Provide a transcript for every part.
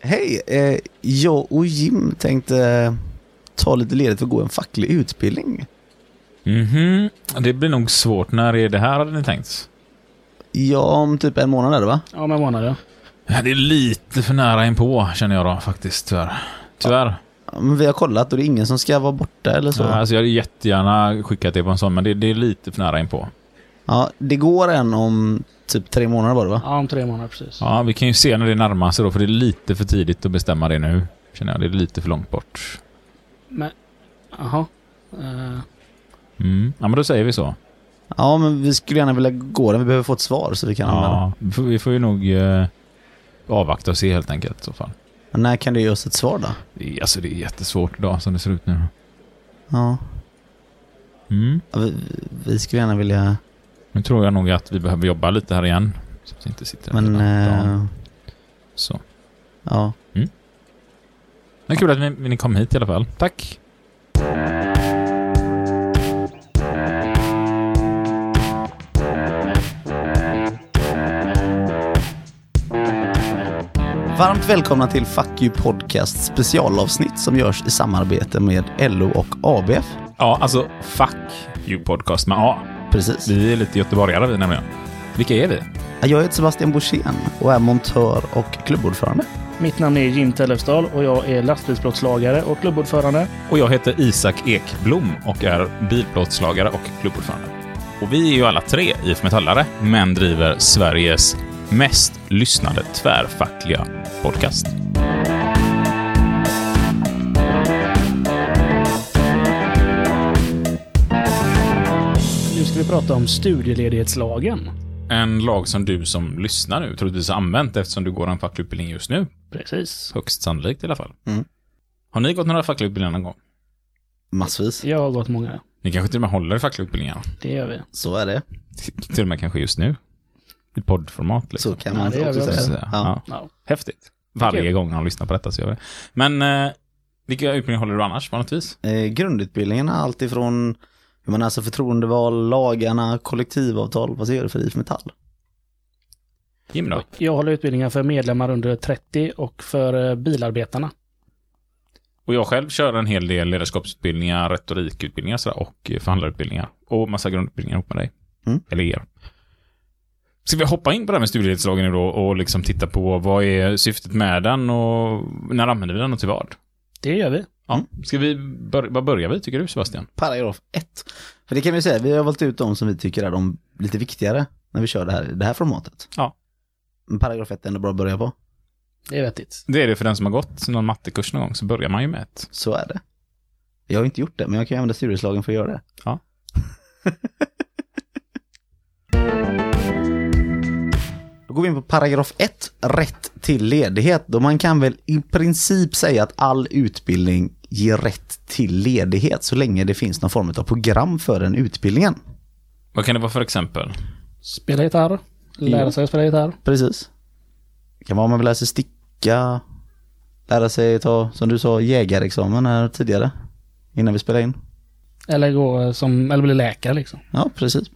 Hej! Eh, jag och Jim tänkte eh, ta lite ledigt för att gå en facklig utbildning. Mhm. Det blir nog svårt. När är det här hade ni tänkt? Ja, om typ en månad är det va? Ja, med månader. Ja, det är lite för nära inpå känner jag då faktiskt tyvärr. Tyvärr. Ja, Men vi har kollat och det är ingen som ska vara borta eller så. Ja, alltså jag hade jättegärna skickat det på en sån, men det, det är lite för nära inpå. Ja, det går en om typ tre månader bara va? Ja, om tre månader precis. Ja, vi kan ju se när det närmar sig då, för det är lite för tidigt att bestämma det nu. Känner jag. Det är lite för långt bort. Men, jaha. Eh, Mm. Ja, men då säger vi så. Ja, men vi skulle gärna vilja gå den. Vi behöver få ett svar så vi kan. Ja, vi får, vi får ju nog eh, avvakta och se helt enkelt i så fall. Men när kan du ge oss ett svar då? Det är, alltså det är jättesvårt idag som det ser ut nu. Ja, Mm. ja, vi, vi skulle gärna vilja... Nu tror jag nog att vi behöver jobba lite här igen. Så att vi inte sitter Men... Eh, Så. ja. Men kul att ni, ni kom hit i alla fall. Tack! Varmt välkomna till Fuck You Podcast specialavsnitt som görs i samarbete med LO och ABF. Ja, alltså fuck you podcast med A. Precis. Vi är lite göteborgare vi nämligen. Vilka är vi? Jag heter Sebastian Borssén och är montör och klubbordförande. mitt namn är Jim Tellefsdal och jag är lastbilsplåtslagare och klubbordförande. Och jag heter Isak Ekblom och är bilplåtslagare och klubbordförande. Och vi är ju alla tre IF Metallare, men driver Sveriges mest lyssnade tvärfackliga podcast. Vi prata om studieledighetslagen. En lag som du som lyssnar nu troligtvis har använt eftersom du går en facklig utbildning just nu. Precis. Högst sannolikt i alla fall. Mm. Har ni gått några fackliga utbildningar någon gång? Massvis. Jag har gått många. Ni kanske till och med håller i fackliga utbildningar? Det gör vi. Så är det. Till och med kanske just nu? I poddformat liksom. Så kan Ja, man vi också säga. Ja. Ja. Häftigt. Varje Kul. gång han lyssnar på detta så gör vi det. Men eh, vilka utbildningar håller du annars vanligtvis? Eh, grundutbildningen är allt ifrån hur man är så förtroendeval, lagarna, kollektivavtal. Vad gör du för IF Metall? Jim då? Jag håller utbildningar för medlemmar under 30 och för eh, bilarbetarna. Och jag själv kör en hel del ledarskapsutbildningar, retorikutbildningar sådär, och eh, förhandlarutbildningar. Och massa grundutbildningar ihop med dig. Mm. Eller er. Ska vi hoppa in på det här med studieledighetslagen nu då och liksom titta på vad är syftet med den och när använder vi den och till vad? Det gör vi. Ja. Ska vi, bör, vad börjar vi tycker du Sebastian? Paragraf 1. För det kan vi säga, vi har valt ut de som vi tycker är de lite viktigare när vi kör det här, det här formatet. Ja. Men paragraf 1 är ändå bra att börja på. Det är vettigt. Det är det för den som har gått någon mattekurs någon gång så börjar man ju med ett. Så är det. Jag har inte gjort det, men jag kan ju använda studieslagen för att göra det. Ja. Då går vi in på paragraf 1, rätt till ledighet. Då man kan väl i princip säga att all utbildning ger rätt till ledighet så länge det finns någon form av program för den utbildningen. Vad kan det vara för exempel? Spela gitarr. Lära sig att spela gitarr. Precis. Det kan vara om man vill lära sig sticka, lära sig ta, som du sa, jägarexamen här tidigare, innan vi spelade in. Eller gå eh, som, eller bli läkare liksom. Ja, precis.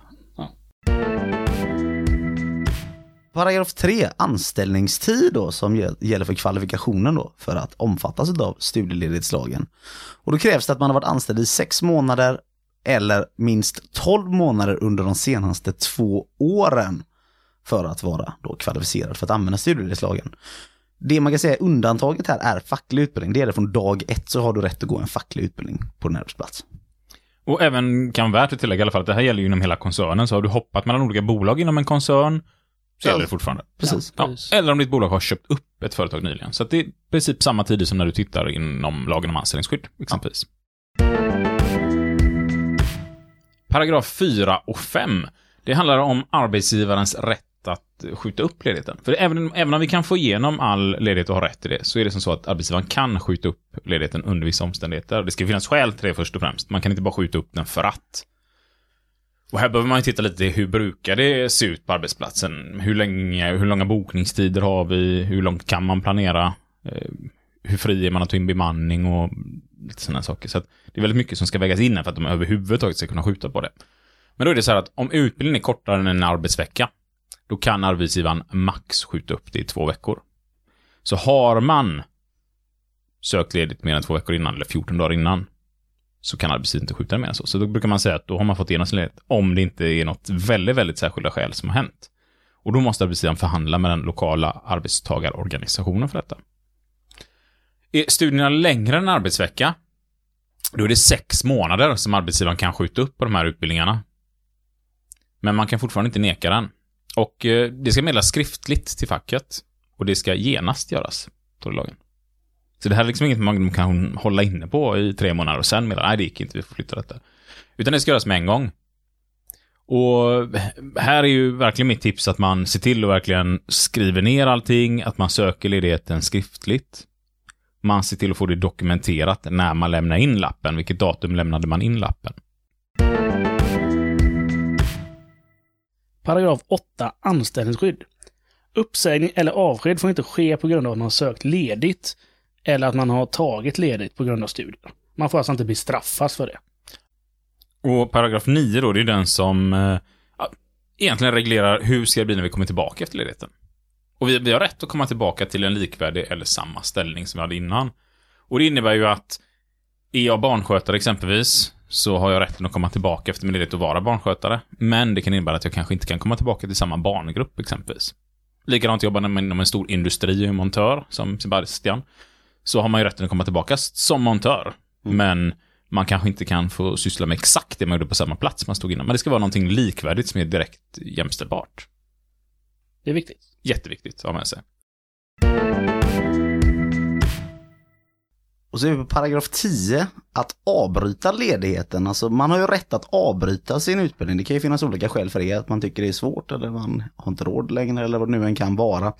Paragraf 3, anställningstid då, som gäller för kvalifikationen då, för att omfattas av studieledighetslagen. Och då krävs det att man har varit anställd i sex månader eller minst 12 månader under de senaste två åren för att vara då kvalificerad för att använda studieledighetslagen. Det man kan säga är undantaget här är facklig utbildning. Det är det från dag ett så har du rätt att gå en facklig utbildning på din arbetsplats. Och även kan värt att tillägga i alla fall att det här gäller ju inom hela koncernen. Så har du hoppat mellan olika bolag inom en koncern så gäller det fortfarande. Precis. Ja. Precis. Eller om ditt bolag har köpt upp ett företag nyligen. Så att det är i princip samma tider som när du tittar inom lagen om anställningsskydd, exempelvis. Paragraf 4 och 5. Det handlar om arbetsgivarens rätt att skjuta upp ledigheten. För även, även om vi kan få igenom all ledighet och ha rätt till det, så är det som så att arbetsgivaren kan skjuta upp ledigheten under vissa omständigheter. Det ska finnas skäl till det först och främst. Man kan inte bara skjuta upp den för att. Och här behöver man ju titta lite hur brukar det se ut på arbetsplatsen? Hur länge, hur långa bokningstider har vi? Hur långt kan man planera? Eh, hur fri är man att ta in bemanning och lite sådana saker. Så att det är väldigt mycket som ska vägas in för att de överhuvudtaget ska kunna skjuta på det. Men då är det så här att om utbildningen är kortare än en arbetsvecka, då kan arbetsgivaren max skjuta upp det i två veckor. Så har man sökt ledigt mer än två veckor innan, eller 14 dagar innan, så kan arbetsgivaren inte skjuta mer än så. Så då brukar man säga att då har man fått igenom sin ledighet, om det inte är något väldigt, väldigt särskilda skäl som har hänt. Och då måste arbetsgivaren förhandla med den lokala arbetstagarorganisationen för detta. Är studierna längre än en arbetsvecka, då är det sex månader som arbetsgivaren kan skjuta upp på de här utbildningarna. Men man kan fortfarande inte neka den. Och eh, det ska meddelas skriftligt till facket. Och det ska genast göras, står det i lagen. Så det här är liksom inget man kan hålla inne på i tre månader och sen menar, nej det gick inte, vi får flytta detta. Utan det ska göras med en gång. Och här är ju verkligen mitt tips att man ser till att verkligen skriver ner allting, att man söker ledigheten skriftligt. Man ser till att få det dokumenterat när man lämnar in lappen. Vilket datum lämnade man in lappen? Paragraf 8. Anställningsskydd. Uppsägning eller avsked får inte ske på grund av att man sökt ledigt eller att man har tagit ledigt på grund av studier. Man får alltså inte bli straffas för det. Och paragraf 9 då, det är den som eh, egentligen reglerar hur ska det bli när vi kommer tillbaka efter ledigheten. Och vi, vi har rätt att komma tillbaka till en likvärdig eller samma ställning som vi hade innan. Och det innebär ju att är jag barnskötare exempelvis, så har jag rätten att komma tillbaka efter min ledighet och vara barnskötare. Men det kan innebära att jag kanske inte kan komma tillbaka till samma barngrupp exempelvis. Likadant jobbar man inom en stor industri och montör, som Sebastian. Så har man ju rätten att komma tillbaka som montör. Mm. Men man kanske inte kan få syssla med exakt det man gjorde på samma plats man stod innan. Men det ska vara någonting likvärdigt som är direkt jämställbart. Det är viktigt. Jätteviktigt att ha med sig. Och så är vi på paragraf 10, att avbryta ledigheten. Alltså man har ju rätt att avbryta sin utbildning. Det kan ju finnas olika skäl för det, att man tycker det är svårt eller man har inte råd längre eller vad det nu än kan vara.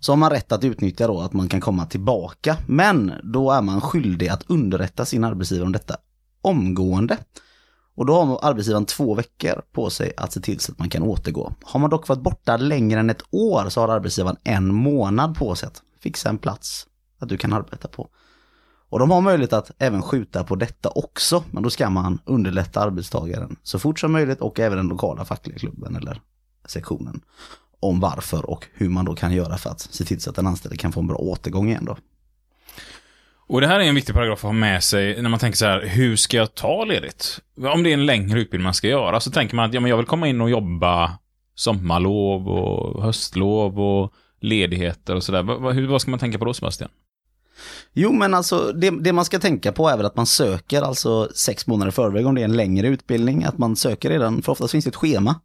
Så har man rätt att utnyttja då att man kan komma tillbaka. Men då är man skyldig att underrätta sin arbetsgivare om detta omgående. Och då har arbetsgivaren två veckor på sig att se till så att man kan återgå. Har man dock varit borta längre än ett år så har arbetsgivaren en månad på sig att fixa en plats att du kan arbeta på. Och de har möjlighet att även skjuta på detta också, men då ska man underlätta arbetstagaren så fort som möjligt och även den lokala fackliga klubben eller sektionen om varför och hur man då kan göra för att se till så att den anställde kan få en bra återgång igen då. Och det här är en viktig paragraf att ha med sig när man tänker så här, hur ska jag ta ledigt? Om det är en längre utbildning man ska göra så tänker man att ja, men jag vill komma in och jobba sommarlov och höstlov och ledigheter och sådär. Vad, ska man tänka på då Sebastian? Jo men alltså det, det, man ska tänka på är väl att man söker alltså sex månader i förväg om det är en längre utbildning. Att man söker redan, för oftast finns det ett schema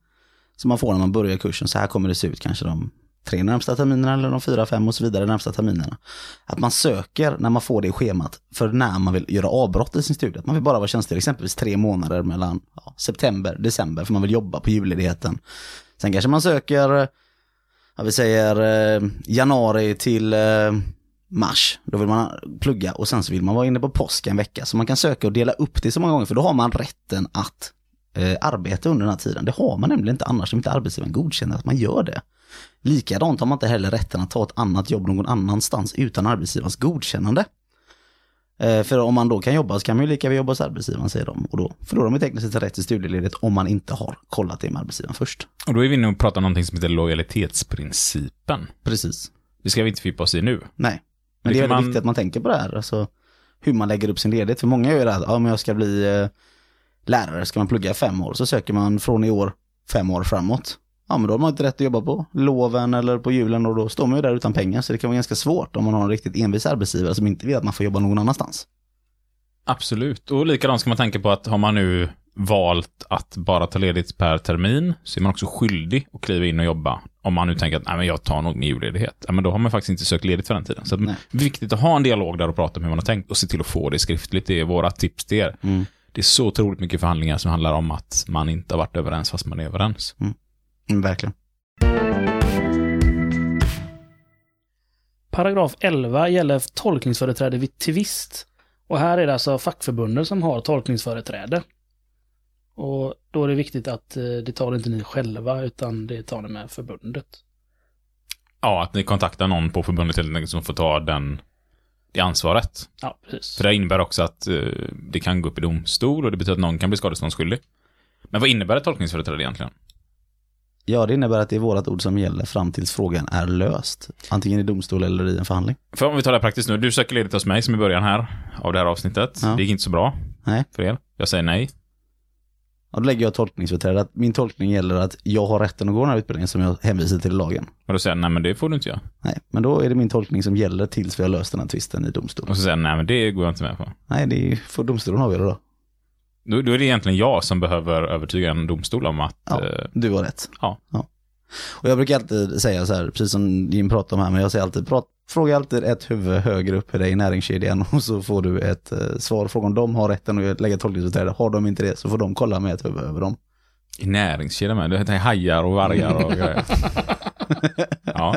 som man får när man börjar kursen. Så här kommer det se ut kanske de tre närmsta terminerna eller de fyra, fem och så vidare närmsta terminerna. Att man söker när man får det schemat för när man vill göra avbrott i sin studie. Att man vill bara vara tjänstledig exempelvis tre månader mellan ja, september, december för man vill jobba på julledigheten. Sen kanske man söker, ja, vi säger eh, januari till eh, mars. Då vill man plugga och sen så vill man vara inne på påsk en vecka. Så man kan söka och dela upp det så många gånger för då har man rätten att eh, arbeta under den här tiden. Det har man nämligen inte annars om inte arbetsgivaren godkänner att man gör det. Likadant har man inte heller rätten att ta ett annat jobb någon annanstans utan arbetsgivarens godkännande. Eh, för om man då kan jobba så kan man ju lika väl jobba hos arbetsgivaren säger de. Och då förlorar man tekniskt sett rätt till studieledighet om man inte har kollat det med arbetsgivaren först. Och då är vi inne och pratar om någonting som heter lojalitetsprincipen. Precis. Det ska vi inte fördjupa oss i nu. Nej. Men det, det är väldigt man... viktigt att man tänker på det här. Alltså, hur man lägger upp sin ledighet. För många gör det här, ja men jag ska bli eh, lärare, ska man plugga fem år, så söker man från i år fem år framåt. Ja men då har man inte rätt att jobba på loven eller på julen och då står man ju där utan pengar. Så det kan vara ganska svårt om man har en riktigt envis arbetsgivare som inte vill att man får jobba någon annanstans. Absolut, och likadant ska man tänka på att har man nu valt att bara ta ledigt per termin så är man också skyldig att kliva in och jobba. Om man nu tänker att Nej, men jag tar nog min julledighet. Ja, men då har man faktiskt inte sökt ledigt för den tiden. Så det är viktigt att ha en dialog där och prata om hur man har tänkt och se till att få det skriftligt. Det är våra tips till er. Mm. Det är så otroligt mycket förhandlingar som handlar om att man inte har varit överens fast man är överens. Mm. Mm, verkligen. Paragraf 11 gäller tolkningsföreträde vid tvist. Och här är det alltså fackförbundet som har tolkningsföreträde. Och då är det viktigt att eh, det tar inte ni själva utan det tar ni med förbundet. Ja, att ni kontaktar någon på förbundet helt enkelt som får ta den, det ansvaret. Ja, precis. För det innebär också att uh, det kan gå upp i domstol och det betyder att någon kan bli skadeståndsskyldig. Men vad innebär ett tolkningsföreträde egentligen? Ja, det innebär att det är vårat ord som gäller fram tills frågan är löst. Antingen i domstol eller i en förhandling. För om vi tar det här praktiskt nu. Du söker ledigt hos mig som i början här av det här avsnittet. Ja. Det gick inte så bra Nej. för er. Jag säger nej. Och då lägger jag tolkningsföreträde min tolkning gäller att jag har rätten att gå den här utbildningen som jag hänvisar till i lagen. Och då säger jag nej men det får du inte göra. Nej, men då är det min tolkning som gäller tills vi har löst den här tvisten i domstol. Och så säger jag nej men det går jag inte med på. Nej, det får domstolen avgöra då. Då, då är det egentligen jag som behöver övertyga en domstol om att... Ja, eh, du har rätt. Ja. Och jag brukar alltid säga så här, precis som Jim pratar om här, men jag säger alltid, prat, fråga alltid ett huvud högre upp i dig i näringskedjan och så får du ett eh, svar. Fråga om de har rätten att lägga tolkningsåtgärder. Har de inte det så får de kolla med ett huvud över dem. I näringskedjan med. Det heter hajar och vargar och grejer. ja.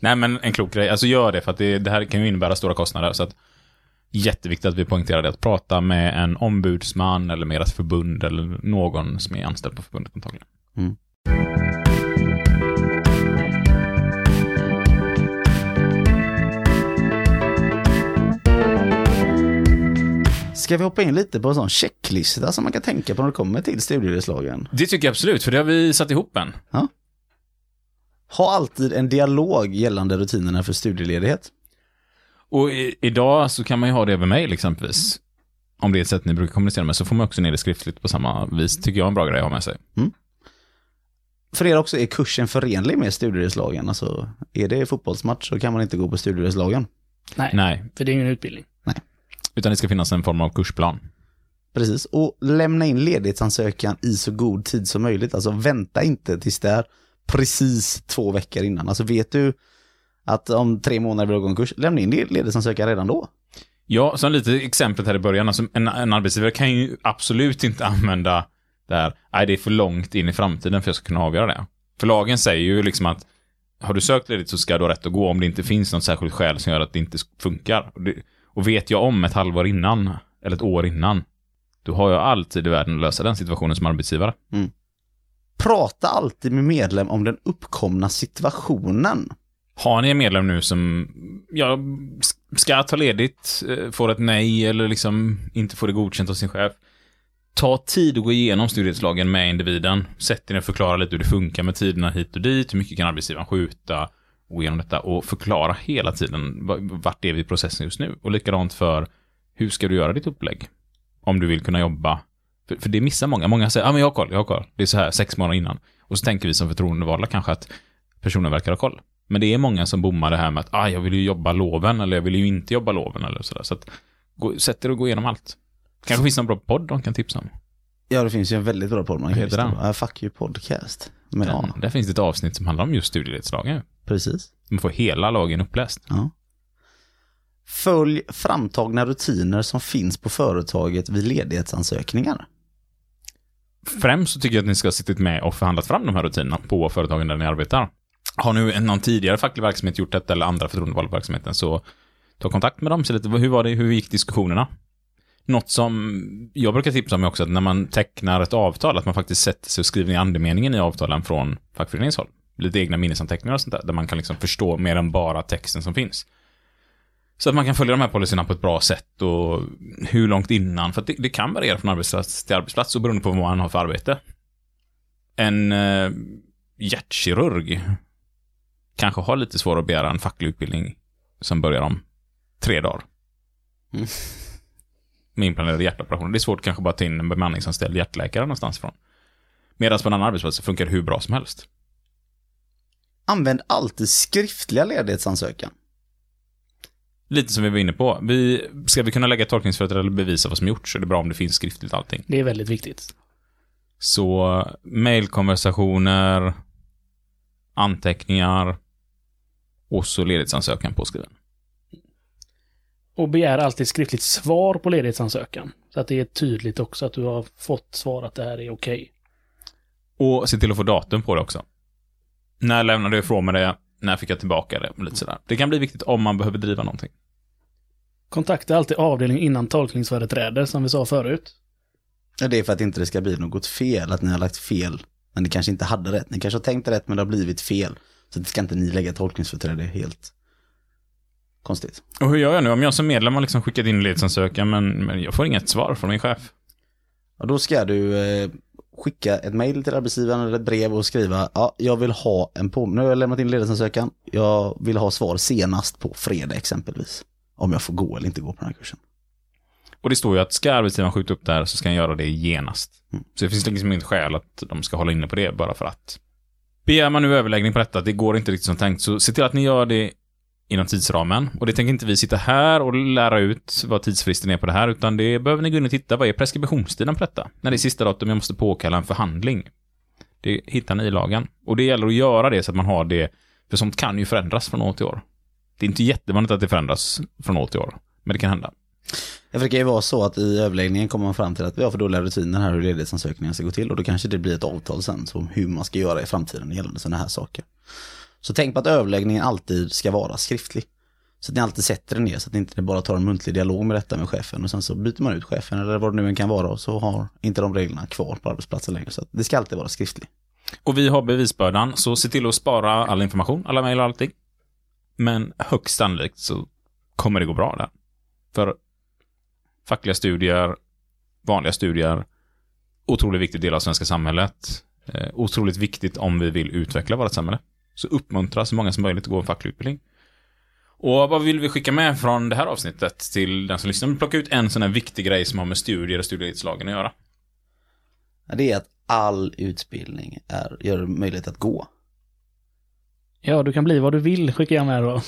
Nej men en klok grej. Alltså gör det för att det, det här kan ju innebära stora kostnader. Så att jätteviktigt att vi poängterar det. Att prata med en ombudsman eller med ett förbund eller någon som är anställd på förbundet antagligen. Mm. Ska vi hoppa in lite på en sån checklista som man kan tänka på när det kommer till studiereslagen? Det tycker jag absolut, för det har vi satt ihop en. Ha alltid en dialog gällande rutinerna för studieledighet. Och i, idag så kan man ju ha det över mail exempelvis. Om det är ett sätt ni brukar kommunicera med så får man också ner det skriftligt på samma vis. Tycker jag är en bra grej att ha med sig. För er också, är kursen förenlig med studiereslagen? Alltså, är det fotbollsmatch så kan man inte gå på studiereslagen. Nej, Nej, för det är ingen utbildning. Utan det ska finnas en form av kursplan. Precis, och lämna in ledighetsansökan i så god tid som möjligt. Alltså vänta inte tills det är precis två veckor innan. Alltså vet du att om tre månader vill du gå en kurs, lämna in ledighetsansökan redan då. Ja, som lite exemplet här i början. Alltså en, en arbetsgivare kan ju absolut inte använda det här, nej det är för långt in i framtiden för jag ska kunna avgöra det. För lagen säger ju liksom att har du sökt ledigt så ska du ha rätt att gå om det inte finns något särskilt skäl som gör att det inte funkar. Det, och vet jag om ett halvår innan, eller ett år innan, då har jag alltid i världen att lösa den situationen som arbetsgivare. Prata alltid med medlem om den uppkomna situationen. Har ni en medlem nu som ja, ska ta ledigt, eh, får ett nej eller liksom inte får det godkänt av sin chef. Ta tid att gå igenom studierättslagen med individen. Sätt er ner och förklara lite hur det funkar med tiderna hit och dit. Hur mycket kan arbetsgivaren skjuta? Och gå igenom detta och förklara hela tiden va- vart är vi i processen just nu. Och likadant för hur ska du göra ditt upplägg? Om du vill kunna jobba. För, för det missar många. Många säger, ja ah, men jag har koll, jag har koll. Det är så här sex månader innan. Och så tänker vi som förtroendevalda kanske att personen verkar ha koll. Men det är många som bommar det här med att ah, jag vill ju jobba loven eller jag vill ju inte jobba loven eller sådär. Så att gå, sätt er och gå igenom allt. Kanske finns någon bra podd de kan tipsa om. Ja, det finns ju en väldigt bra podd man kan lyssna den? på. Fuck you podcast. Men ja, Där finns det ett avsnitt som handlar om just studierättslagen. Precis. Man får hela lagen uppläst. Ja. Följ framtagna rutiner som finns på företaget vid ledighetsansökningar. Främst så tycker jag att ni ska ha suttit med och förhandlat fram de här rutinerna på företagen där ni arbetar. Har nu någon tidigare facklig verksamhet gjort detta eller andra förtroendevalda verksamheten så ta kontakt med dem. Så lite, hur var det, hur gick diskussionerna? Något som jag brukar tipsa om är också att när man tecknar ett avtal, att man faktiskt sätter sig och skriver ner andemeningen i avtalen från fackföreningens håll. Lite egna minnesanteckningar och sånt där, där man kan liksom förstå mer än bara texten som finns. Så att man kan följa de här policyerna på ett bra sätt och hur långt innan, för det, det kan variera från arbetsplats till arbetsplats och beroende på vad man har för arbete. En eh, hjärtkirurg kanske har lite svårare att begära en facklig utbildning som börjar om tre dagar. Mm. Med inplanerade hjärtoperationer. Det är svårt kanske bara att ta in en bemanningsanställd hjärtläkare någonstans ifrån. Medan på en annan arbetsplats så funkar det hur bra som helst. Använd alltid skriftliga ledighetsansökan. Lite som vi var inne på. Vi, ska vi kunna lägga tolkningsföreträde eller bevisa vad som gjorts så är det bra om det finns skriftligt allting. Det är väldigt viktigt. Så mailkonversationer, anteckningar och så ledighetsansökan påskriven. Och begär alltid skriftligt svar på ledighetsansökan. Så att det är tydligt också att du har fått svar att det här är okej. Och se till att få datum på det också. När lämnade jag ifrån mig det? När fick jag tillbaka det? Lite sådär. Det kan bli viktigt om man behöver driva någonting. Kontakta alltid avdelningen innan tolkningsföreträde, som vi sa förut. Ja, det är för att inte det ska bli något fel, att ni har lagt fel. Men ni kanske inte hade rätt. Ni kanske har tänkt rätt men det har blivit fel. Så det ska inte ni lägga tolkningsföreträde helt konstigt. Och hur gör jag nu? Om jag som medlem har liksom skickat in ledighetsansökan men, men jag får inget svar från min chef. Och då ska du eh, skicka ett mail till arbetsgivaren eller ett brev och skriva ja, jag vill ha en på Nu har jag lämnat in ledighetsansökan. Jag vill ha svar senast på fredag exempelvis. Om jag får gå eller inte gå på den här kursen. Och det står ju att ska arbetsgivaren skjuta upp det här så ska han göra det genast. Så det finns liksom inget skäl att de ska hålla inne på det bara för att. Begär man nu överläggning på detta, det går inte riktigt som tänkt, så se till att ni gör det inom tidsramen. Och det tänker inte vi sitta här och lära ut vad tidsfristen är på det här, utan det behöver ni gå in och titta. Vad är preskriptionstiden på detta? När det är sista datum jag måste påkalla en förhandling. Det hittar ni i lagen. Och det gäller att göra det så att man har det, för sånt kan ju förändras från år till år. Det är inte jättevanligt att det förändras från år till år, men det kan hända. Ja, för Det kan ju vara så att i överläggningen kommer man fram till att vi har för dåliga rutiner här hur ledighetsansökningar ska gå till och då kanske det blir ett avtal sen om hur man ska göra i framtiden gällande sådana här saker. Så tänk på att överläggningen alltid ska vara skriftlig. Så att ni alltid sätter er ner så att ni inte bara tar en muntlig dialog med detta med chefen och sen så byter man ut chefen eller vad det nu än kan vara och så har inte de reglerna kvar på arbetsplatsen längre. Så att det ska alltid vara skriftligt. Och vi har bevisbördan, så se till att spara all information, alla mejl och allting. Men högst sannolikt så kommer det gå bra där. För fackliga studier, vanliga studier, otroligt viktig del av svenska samhället. Eh, otroligt viktigt om vi vill utveckla vårt samhälle. Så uppmuntra så många som möjligt att gå en facklig utbildning. Och vad vill vi skicka med från det här avsnittet till den som lyssnar? Vi plockar ut en sån här viktig grej som har med studier och studieledighetslagen att göra. Det är att all utbildning är, gör det möjligt att gå. Ja, du kan bli vad du vill, skickar jag med då.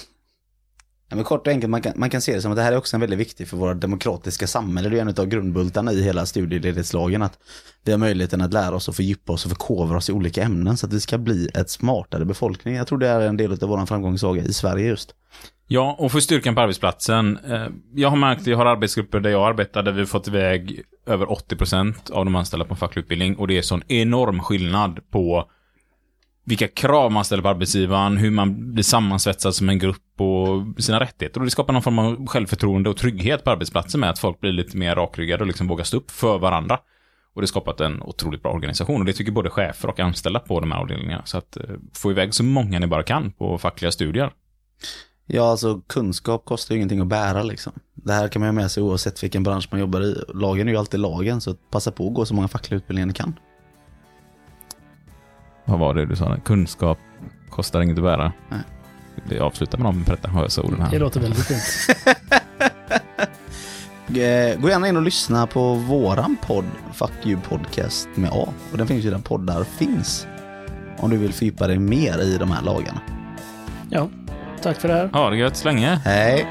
Ja, men kort och enkelt, man kan, man kan se det som att det här är också en väldigt viktig för våra demokratiska samhälle. Det är en av grundbultarna i hela studieledighetslagen att vi har möjligheten att lära oss och fördjupa oss och förkovra oss i olika ämnen så att vi ska bli ett smartare befolkning. Jag tror det är en del av vår framgångssaga i Sverige just. Ja, och för styrkan på arbetsplatsen. Eh, jag har märkt, jag har arbetsgrupper där jag arbetar där vi har fått iväg över 80% av de anställda på en facklig utbildning och det är sån enorm skillnad på vilka krav man ställer på arbetsgivaren, hur man blir sammansvetsad som en grupp och sina rättigheter. Och det skapar någon form av självförtroende och trygghet på arbetsplatsen med att folk blir lite mer rakryggade och liksom vågar stå upp för varandra. Och det har skapat en otroligt bra organisation och det tycker både chefer och anställda på de här avdelningarna. Så att eh, få iväg så många ni bara kan på fackliga studier. Ja, alltså kunskap kostar ju ingenting att bära liksom. Det här kan man ha med sig oavsett vilken bransch man jobbar i. Lagen är ju alltid lagen, så passa på att gå så många fackliga utbildningar ni kan. Vad var det du sa? Kunskap kostar inget att bära. Nej. Vi avslutar med de pretentiösa orden Det här. låter väldigt fint. Eh, Gå gärna in och lyssna på våran podd, Fuck You Podcast med A. Och den finns ju där poddar finns. Om du vill fördjupa dig mer i de här lagarna. Ja, tack för det här. Ha det gött så länge. Hej!